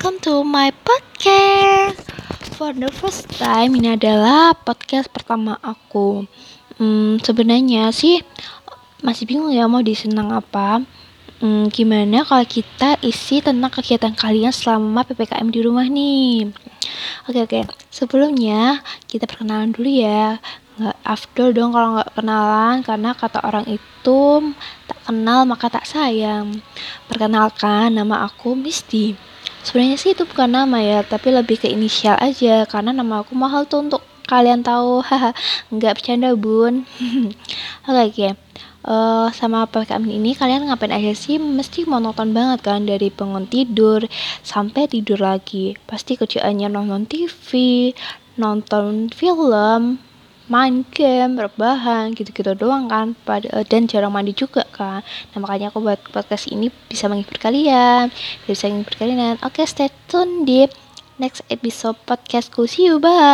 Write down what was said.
welcome to my podcast. For the first time, ini adalah podcast pertama aku. Hmm, sebenarnya sih masih bingung ya mau disenang apa. Hmm, gimana kalau kita isi tentang kegiatan kalian selama PPKM di rumah nih? Oke oke, sebelumnya kita perkenalan dulu ya. Nggak afdol dong kalau nggak kenalan, karena kata orang itu tak kenal maka tak sayang. Perkenalkan, nama aku Misty. Sebenarnya sih itu bukan nama ya, tapi lebih ke inisial aja karena nama aku mahal tuh untuk kalian tahu. Haha, nggak bercanda, Bun. Oke, oke. Eh, sama PPKM ini kalian ngapain aja sih? Mesti monoton banget kan dari bangun tidur sampai tidur lagi. Pasti kerjaannya nonton TV, nonton film, main game, rebahan, gitu-gitu doang kan. Pada, eh, dan jarang mandi juga kan. Nah makanya aku buat podcast ini bisa menghibur kalian, bisa menghibur kalian. Oke, stay tune di next episode podcastku. See you, bye.